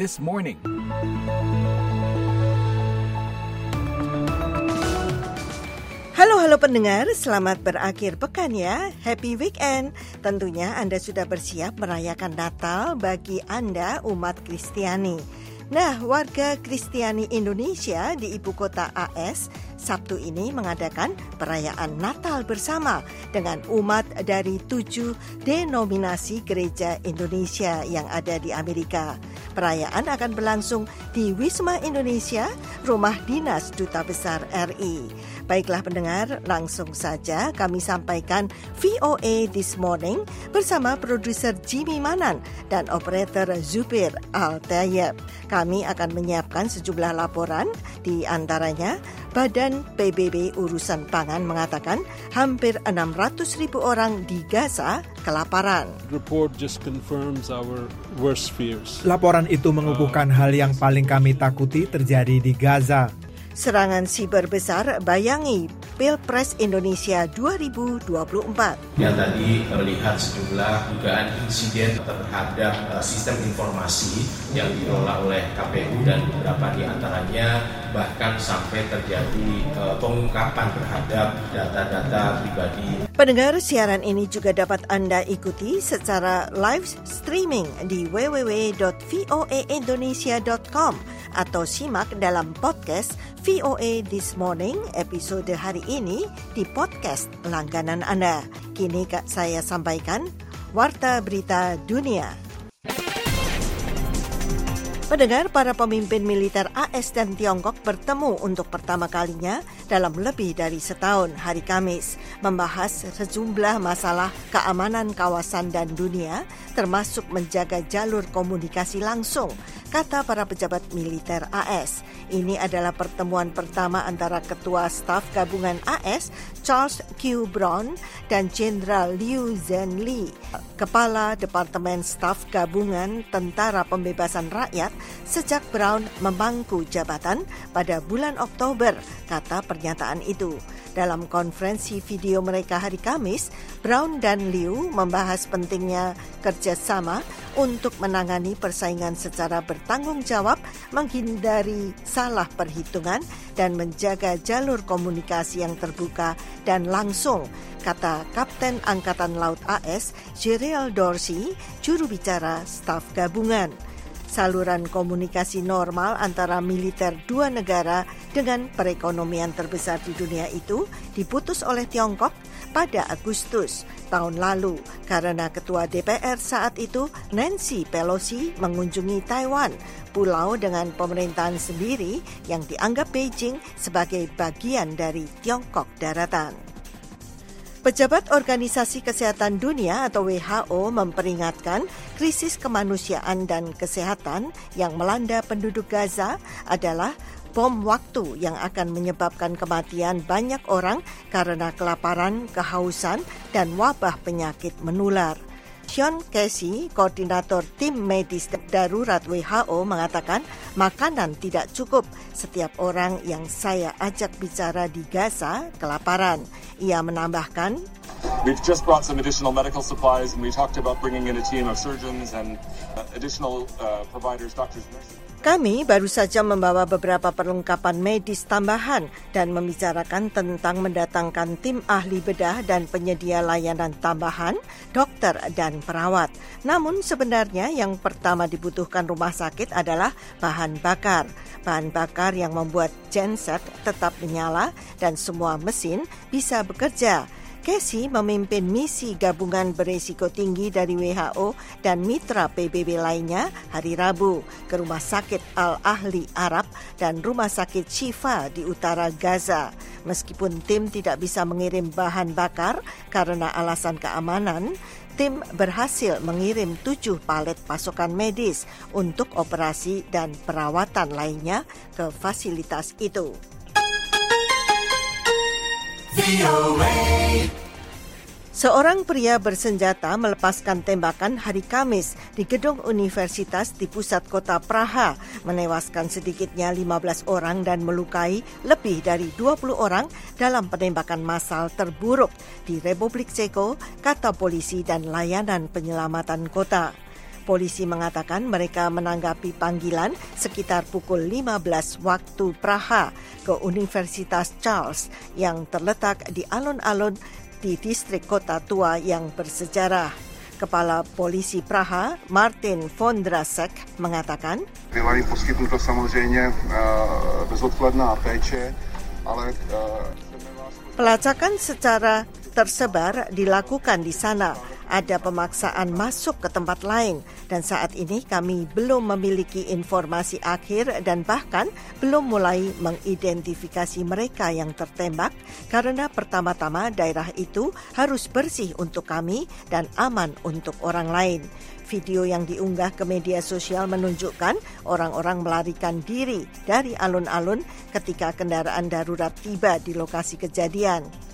This Morning. Halo halo pendengar, selamat berakhir pekan ya. Happy weekend. Tentunya Anda sudah bersiap merayakan Natal bagi Anda umat Kristiani. Nah, warga Kristiani Indonesia di ibu kota AS Sabtu ini mengadakan perayaan Natal bersama dengan umat dari tujuh denominasi gereja Indonesia yang ada di Amerika. Perayaan akan berlangsung di Wisma Indonesia, rumah dinas Duta Besar RI. Baiklah pendengar, langsung saja kami sampaikan VOA This Morning bersama produser Jimmy Manan dan operator Zubir Al. Kami akan menyiapkan sejumlah laporan, di antaranya Badan PBB Urusan Pangan mengatakan hampir 600 ribu orang di Gaza kelaparan. Report just confirms our worst fears. Laporan itu mengukuhkan hal yang paling kami takuti terjadi di Gaza. Serangan siber besar bayangi Pilpres Indonesia 2024. Yang tadi terlihat sejumlah dugaan insiden terhadap uh, sistem informasi yang dikelola oleh KPU dan beberapa di antaranya bahkan sampai terjadi uh, pengungkapan terhadap data-data pribadi. Pendengar siaran ini juga dapat Anda ikuti secara live streaming di www.voaindonesia.com atau simak dalam podcast VOA This Morning episode hari ini di podcast langganan Anda. Kini saya sampaikan Warta Berita Dunia. Pendengar para pemimpin militer AS dan Tiongkok bertemu untuk pertama kalinya dalam lebih dari setahun hari Kamis, membahas sejumlah masalah keamanan kawasan dan dunia, termasuk menjaga jalur komunikasi langsung, kata para pejabat militer AS. Ini adalah pertemuan pertama antara Ketua Staf Gabungan AS Charles Q. Brown dan Jenderal Liu Zhenli, Kepala Departemen Staf Gabungan Tentara Pembebasan Rakyat sejak Brown memangku jabatan pada bulan Oktober, kata pernyataan itu. Dalam konferensi video mereka hari Kamis, Brown dan Liu membahas pentingnya kerjasama untuk menangani persaingan secara bertanggung jawab, menghindari salah perhitungan, dan menjaga jalur komunikasi yang terbuka dan langsung, kata Kapten Angkatan Laut AS Gerald Dorsey, juru bicara staf gabungan. Saluran komunikasi normal antara militer dua negara dengan perekonomian terbesar di dunia itu diputus oleh Tiongkok pada Agustus tahun lalu karena ketua DPR saat itu Nancy Pelosi mengunjungi Taiwan, pulau dengan pemerintahan sendiri yang dianggap Beijing sebagai bagian dari Tiongkok daratan. Pejabat Organisasi Kesehatan Dunia atau WHO memperingatkan krisis kemanusiaan dan kesehatan yang melanda penduduk Gaza adalah bom waktu yang akan menyebabkan kematian banyak orang karena kelaparan, kehausan, dan wabah penyakit menular. Sean Casey, koordinator tim medis darurat WHO mengatakan makanan tidak cukup. Setiap orang yang saya ajak bicara di Gaza kelaparan. Ia menambahkan, We've just brought some additional medical supplies and we talked about bringing in a team of surgeons and uh, additional uh, providers, doctors, nurses. Kami baru saja membawa beberapa perlengkapan medis tambahan dan membicarakan tentang mendatangkan tim ahli bedah dan penyedia layanan tambahan, dokter dan perawat. Namun sebenarnya yang pertama dibutuhkan rumah sakit adalah bahan bakar. Bahan bakar yang membuat genset tetap menyala dan semua mesin bisa bekerja. Casey memimpin misi gabungan beresiko tinggi dari WHO dan mitra PBB lainnya hari Rabu ke Rumah Sakit Al-Ahli Arab dan Rumah Sakit Shifa di utara Gaza. Meskipun tim tidak bisa mengirim bahan bakar karena alasan keamanan, tim berhasil mengirim tujuh palet pasokan medis untuk operasi dan perawatan lainnya ke fasilitas itu. Seorang pria bersenjata melepaskan tembakan hari Kamis di gedung universitas di pusat kota Praha, menewaskan sedikitnya 15 orang dan melukai lebih dari 20 orang dalam penembakan massal terburuk di Republik Ceko, kata polisi dan layanan penyelamatan kota. Polisi mengatakan mereka menanggapi panggilan sekitar pukul 15 waktu Praha ke Universitas Charles yang terletak di alun-alun di distrik kota tua yang bersejarah. Kepala Polisi Praha, Martin Vondrasek, mengatakan, ale uh, Pelacakan secara tersebar dilakukan di sana. Ada pemaksaan masuk ke tempat lain dan saat ini kami belum memiliki informasi akhir dan bahkan belum mulai mengidentifikasi mereka yang tertembak karena pertama-tama daerah itu harus bersih untuk kami dan aman untuk orang lain. Video yang diunggah ke media sosial menunjukkan orang-orang melarikan diri dari alun-alun ketika kendaraan darurat tiba di lokasi kejadian.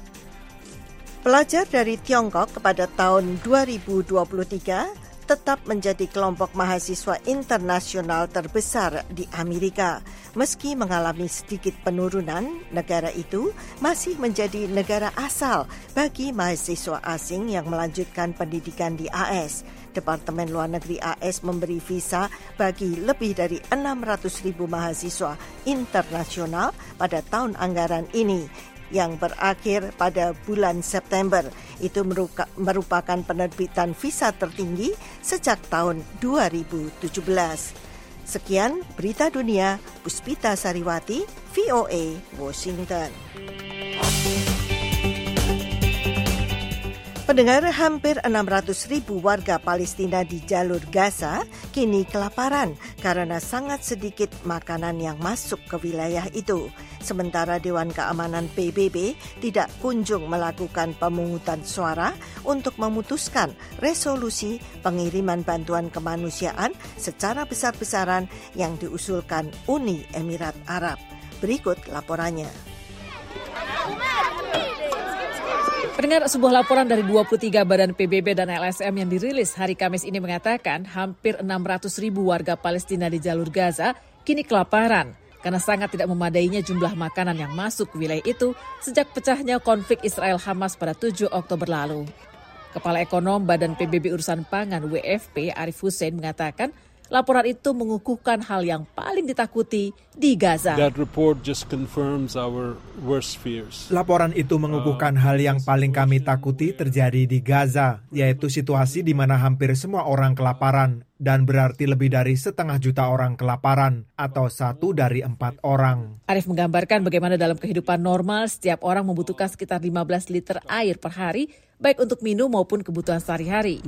Pelajar dari Tiongkok pada tahun 2023 tetap menjadi kelompok mahasiswa internasional terbesar di Amerika. Meski mengalami sedikit penurunan, negara itu masih menjadi negara asal bagi mahasiswa asing yang melanjutkan pendidikan di AS. Departemen Luar Negeri AS memberi visa bagi lebih dari 600 ribu mahasiswa internasional pada tahun anggaran ini yang berakhir pada bulan September. Itu merupakan penerbitan visa tertinggi sejak tahun 2017. Sekian berita dunia, Puspita Sariwati, VOA, Washington. Pendengar hampir 600 ribu warga Palestina di jalur Gaza kini kelaparan karena sangat sedikit makanan yang masuk ke wilayah itu. Sementara Dewan Keamanan PBB tidak kunjung melakukan pemungutan suara untuk memutuskan resolusi pengiriman bantuan kemanusiaan secara besar-besaran yang diusulkan Uni Emirat Arab. Berikut laporannya. Pendengar sebuah laporan dari 23 badan PBB dan LSM yang dirilis hari Kamis ini mengatakan hampir 600 ribu warga Palestina di jalur Gaza kini kelaparan karena sangat tidak memadainya jumlah makanan yang masuk ke wilayah itu sejak pecahnya konflik Israel-Hamas pada 7 Oktober lalu. Kepala Ekonom Badan PBB Urusan Pangan WFP Arif Hussein mengatakan Laporan itu mengukuhkan hal yang paling ditakuti di Gaza. That report just confirms our worst fears. Laporan itu mengukuhkan hal yang paling kami takuti terjadi di Gaza, yaitu situasi di mana hampir semua orang kelaparan dan berarti lebih dari setengah juta orang kelaparan atau satu dari empat orang. Arif menggambarkan bagaimana dalam kehidupan normal setiap orang membutuhkan sekitar 15 liter air per hari baik untuk minum maupun kebutuhan sehari-hari.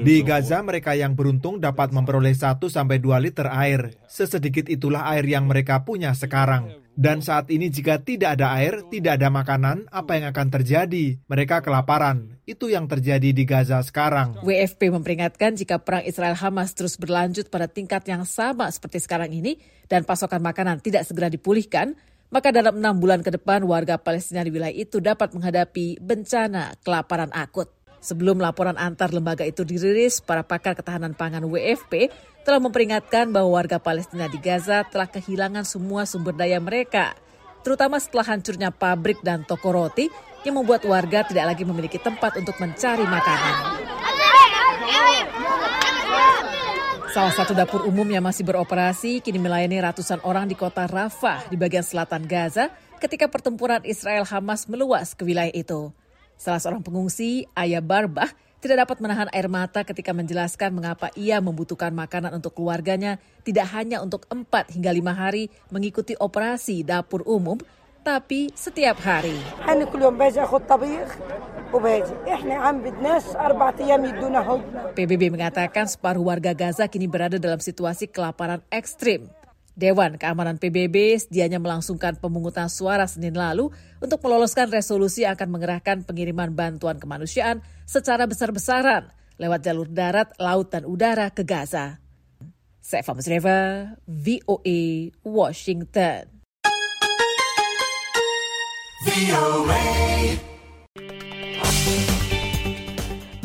Di Gaza, mereka yang beruntung dapat memperoleh 1 sampai 2 liter air. Sesedikit itulah air yang mereka punya sekarang. Dan saat ini jika tidak ada air, tidak ada makanan, apa yang akan terjadi? Mereka kelaparan. Itu yang terjadi di Gaza sekarang. WFP memperingatkan jika perang Israel-Hamas terus berlanjut pada tingkat yang sama seperti sekarang ini dan pasokan makanan tidak segera dipulihkan, maka dalam enam bulan ke depan warga Palestina di wilayah itu dapat menghadapi bencana kelaparan akut. Sebelum laporan antar lembaga itu dirilis, para pakar ketahanan pangan WFP telah memperingatkan bahwa warga Palestina di Gaza telah kehilangan semua sumber daya mereka, terutama setelah hancurnya pabrik dan toko roti yang membuat warga tidak lagi memiliki tempat untuk mencari makanan. Salah satu dapur umum yang masih beroperasi kini melayani ratusan orang di kota Rafah di bagian selatan Gaza ketika pertempuran Israel-Hamas meluas ke wilayah itu. Salah seorang pengungsi, Ayah Barbah, tidak dapat menahan air mata ketika menjelaskan mengapa ia membutuhkan makanan untuk keluarganya tidak hanya untuk 4 hingga 5 hari mengikuti operasi dapur umum, tapi setiap hari. PBB mengatakan separuh warga Gaza kini berada dalam situasi kelaparan ekstrim. Dewan Keamanan PBB sedianya melangsungkan pemungutan suara Senin lalu untuk meloloskan resolusi akan mengerahkan pengiriman bantuan kemanusiaan secara besar-besaran lewat jalur darat, laut, dan udara ke Gaza. Saya Famus Reva, VOA, Washington.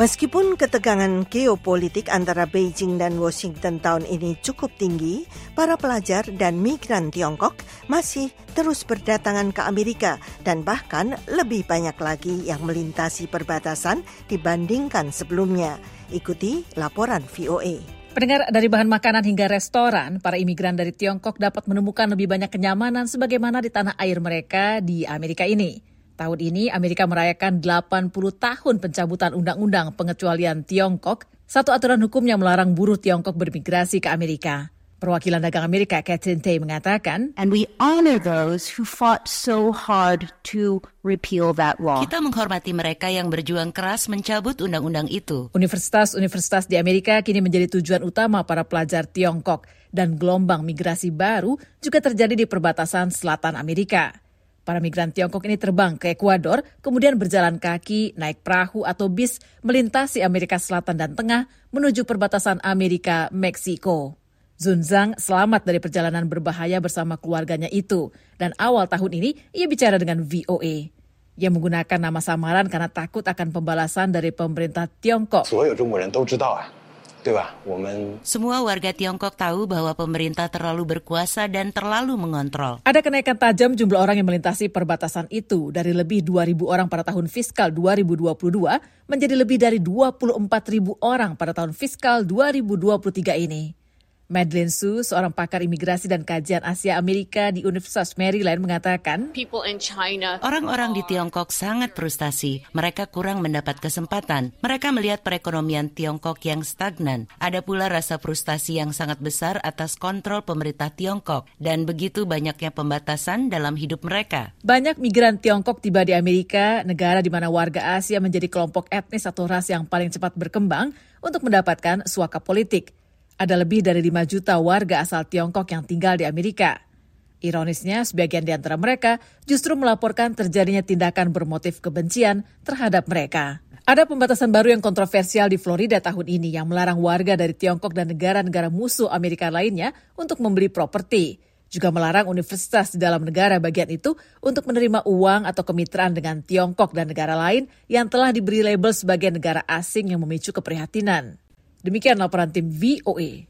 Meskipun ketegangan geopolitik antara Beijing dan Washington tahun ini cukup tinggi, para pelajar dan migran Tiongkok masih terus berdatangan ke Amerika dan bahkan lebih banyak lagi yang melintasi perbatasan dibandingkan sebelumnya. Ikuti laporan VOA. Pendengar dari bahan makanan hingga restoran, para imigran dari Tiongkok dapat menemukan lebih banyak kenyamanan sebagaimana di tanah air mereka di Amerika ini. Tahun ini Amerika merayakan 80 tahun pencabutan undang-undang pengecualian Tiongkok, satu aturan hukum yang melarang buruh Tiongkok bermigrasi ke Amerika. Perwakilan dagang Amerika Catherine Tay mengatakan, And we honor those who fought so hard to repeal that law. Kita menghormati mereka yang berjuang keras mencabut undang-undang itu. Universitas-universitas di Amerika kini menjadi tujuan utama para pelajar Tiongkok dan gelombang migrasi baru juga terjadi di perbatasan selatan Amerika. Para migran Tiongkok ini terbang ke Ekuador, kemudian berjalan kaki, naik perahu atau bis, melintasi Amerika Selatan dan Tengah menuju perbatasan Amerika-Meksiko. Zunzang selamat dari perjalanan berbahaya bersama keluarganya itu, dan awal tahun ini ia bicara dengan VOA. Ia menggunakan nama samaran karena takut akan pembalasan dari pemerintah Tiongkok. Semua warga Tiongkok tahu bahwa pemerintah terlalu berkuasa dan terlalu mengontrol. Ada kenaikan tajam jumlah orang yang melintasi perbatasan itu dari lebih 2.000 orang pada tahun fiskal 2022 menjadi lebih dari 24.000 orang pada tahun fiskal 2023 ini. Madeline Su, seorang pakar imigrasi dan kajian Asia Amerika di Universitas Maryland mengatakan, Orang-orang di Tiongkok sangat frustasi. Mereka kurang mendapat kesempatan. Mereka melihat perekonomian Tiongkok yang stagnan. Ada pula rasa frustasi yang sangat besar atas kontrol pemerintah Tiongkok dan begitu banyaknya pembatasan dalam hidup mereka. Banyak migran Tiongkok tiba di Amerika, negara di mana warga Asia menjadi kelompok etnis atau ras yang paling cepat berkembang untuk mendapatkan suaka politik ada lebih dari 5 juta warga asal Tiongkok yang tinggal di Amerika. Ironisnya, sebagian di antara mereka justru melaporkan terjadinya tindakan bermotif kebencian terhadap mereka. Ada pembatasan baru yang kontroversial di Florida tahun ini yang melarang warga dari Tiongkok dan negara-negara musuh Amerika lainnya untuk membeli properti. Juga melarang universitas di dalam negara bagian itu untuk menerima uang atau kemitraan dengan Tiongkok dan negara lain yang telah diberi label sebagai negara asing yang memicu keprihatinan. Demikian laporan tim VOA.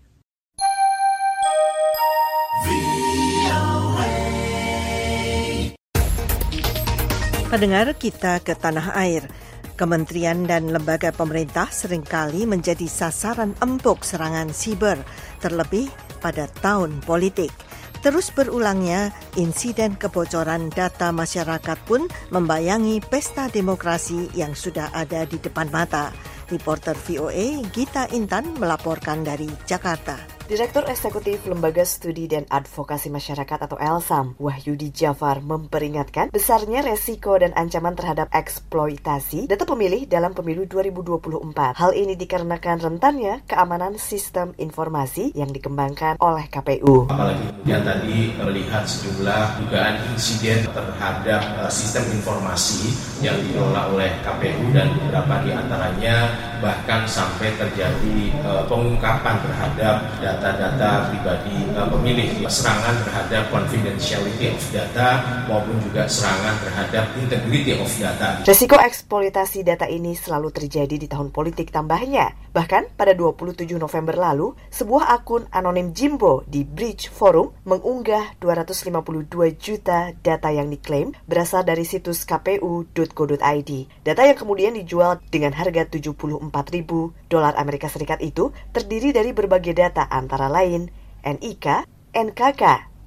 Pendengar kita ke tanah air. Kementerian dan lembaga pemerintah sering kali menjadi sasaran empuk serangan siber, terlebih pada tahun politik. Terus berulangnya insiden kebocoran data masyarakat pun membayangi pesta demokrasi yang sudah ada di depan mata. Reporter VOA Gita Intan melaporkan dari Jakarta. Direktur Eksekutif Lembaga Studi dan Advokasi Masyarakat atau ELSAM, Wahyudi Jafar memperingatkan besarnya resiko dan ancaman terhadap eksploitasi data pemilih dalam pemilu 2024. Hal ini dikarenakan rentannya keamanan sistem informasi yang dikembangkan oleh KPU. Apalagi kemudian tadi melihat sejumlah dugaan insiden terhadap uh, sistem informasi yang dikelola oleh KPU dan beberapa di antaranya bahkan sampai terjadi uh, pengungkapan terhadap data data-data pribadi uh, pemilih, serangan terhadap confidentiality of data maupun juga serangan terhadap integrity of data. Resiko eksploitasi data ini selalu terjadi di tahun politik tambahnya. Bahkan pada 27 November lalu, sebuah akun anonim Jimbo di Bridge Forum mengunggah 252 juta data yang diklaim berasal dari situs kpu.go.id. Data yang kemudian dijual dengan harga 74 ribu dolar Amerika Serikat itu terdiri dari berbagai data antara lain NIK, NKK,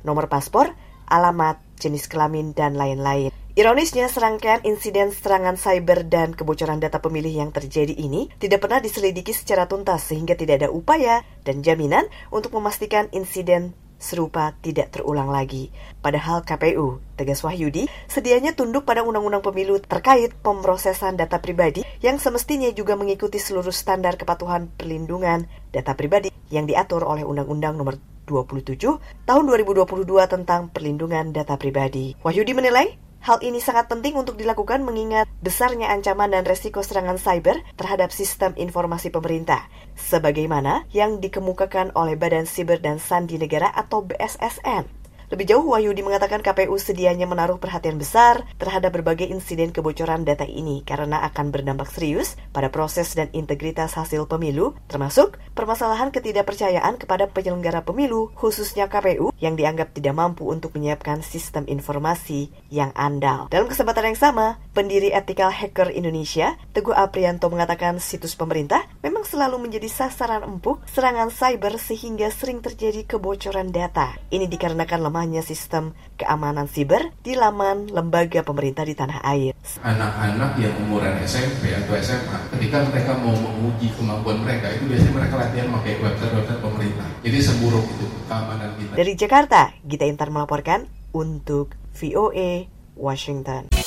nomor paspor, alamat, jenis kelamin, dan lain-lain. Ironisnya, serangkaian insiden serangan cyber dan kebocoran data pemilih yang terjadi ini tidak pernah diselidiki secara tuntas sehingga tidak ada upaya dan jaminan untuk memastikan insiden serupa tidak terulang lagi. Padahal KPU, tegas Wahyudi, sedianya tunduk pada undang-undang pemilu terkait pemrosesan data pribadi yang semestinya juga mengikuti seluruh standar kepatuhan perlindungan data pribadi yang diatur oleh Undang-Undang Nomor 27 Tahun 2022 tentang perlindungan data pribadi. Wahyudi menilai Hal ini sangat penting untuk dilakukan mengingat besarnya ancaman dan resiko serangan cyber terhadap sistem informasi pemerintah, sebagaimana yang dikemukakan oleh Badan Siber dan Sandi Negara atau BSSN. Lebih jauh, Wahyudi mengatakan KPU sedianya menaruh perhatian besar terhadap berbagai insiden kebocoran data ini karena akan berdampak serius pada proses dan integritas hasil pemilu, termasuk permasalahan ketidakpercayaan kepada penyelenggara pemilu, khususnya KPU, yang dianggap tidak mampu untuk menyiapkan sistem informasi yang andal. Dalam kesempatan yang sama, pendiri Ethical Hacker Indonesia, Teguh Aprianto mengatakan situs pemerintah memang selalu menjadi sasaran empuk serangan cyber sehingga sering terjadi kebocoran data. Ini dikarenakan lemahnya sistem keamanan siber di laman lembaga pemerintah di tanah air. Anak-anak yang umuran SMP atau SMA, ketika mereka mau menguji kemampuan mereka, itu biasanya mereka latihan pakai website-website pemerintah. Jadi seburuk itu keamanan kita. Dari Jakarta, Gita Intar melaporkan untuk VOA Washington.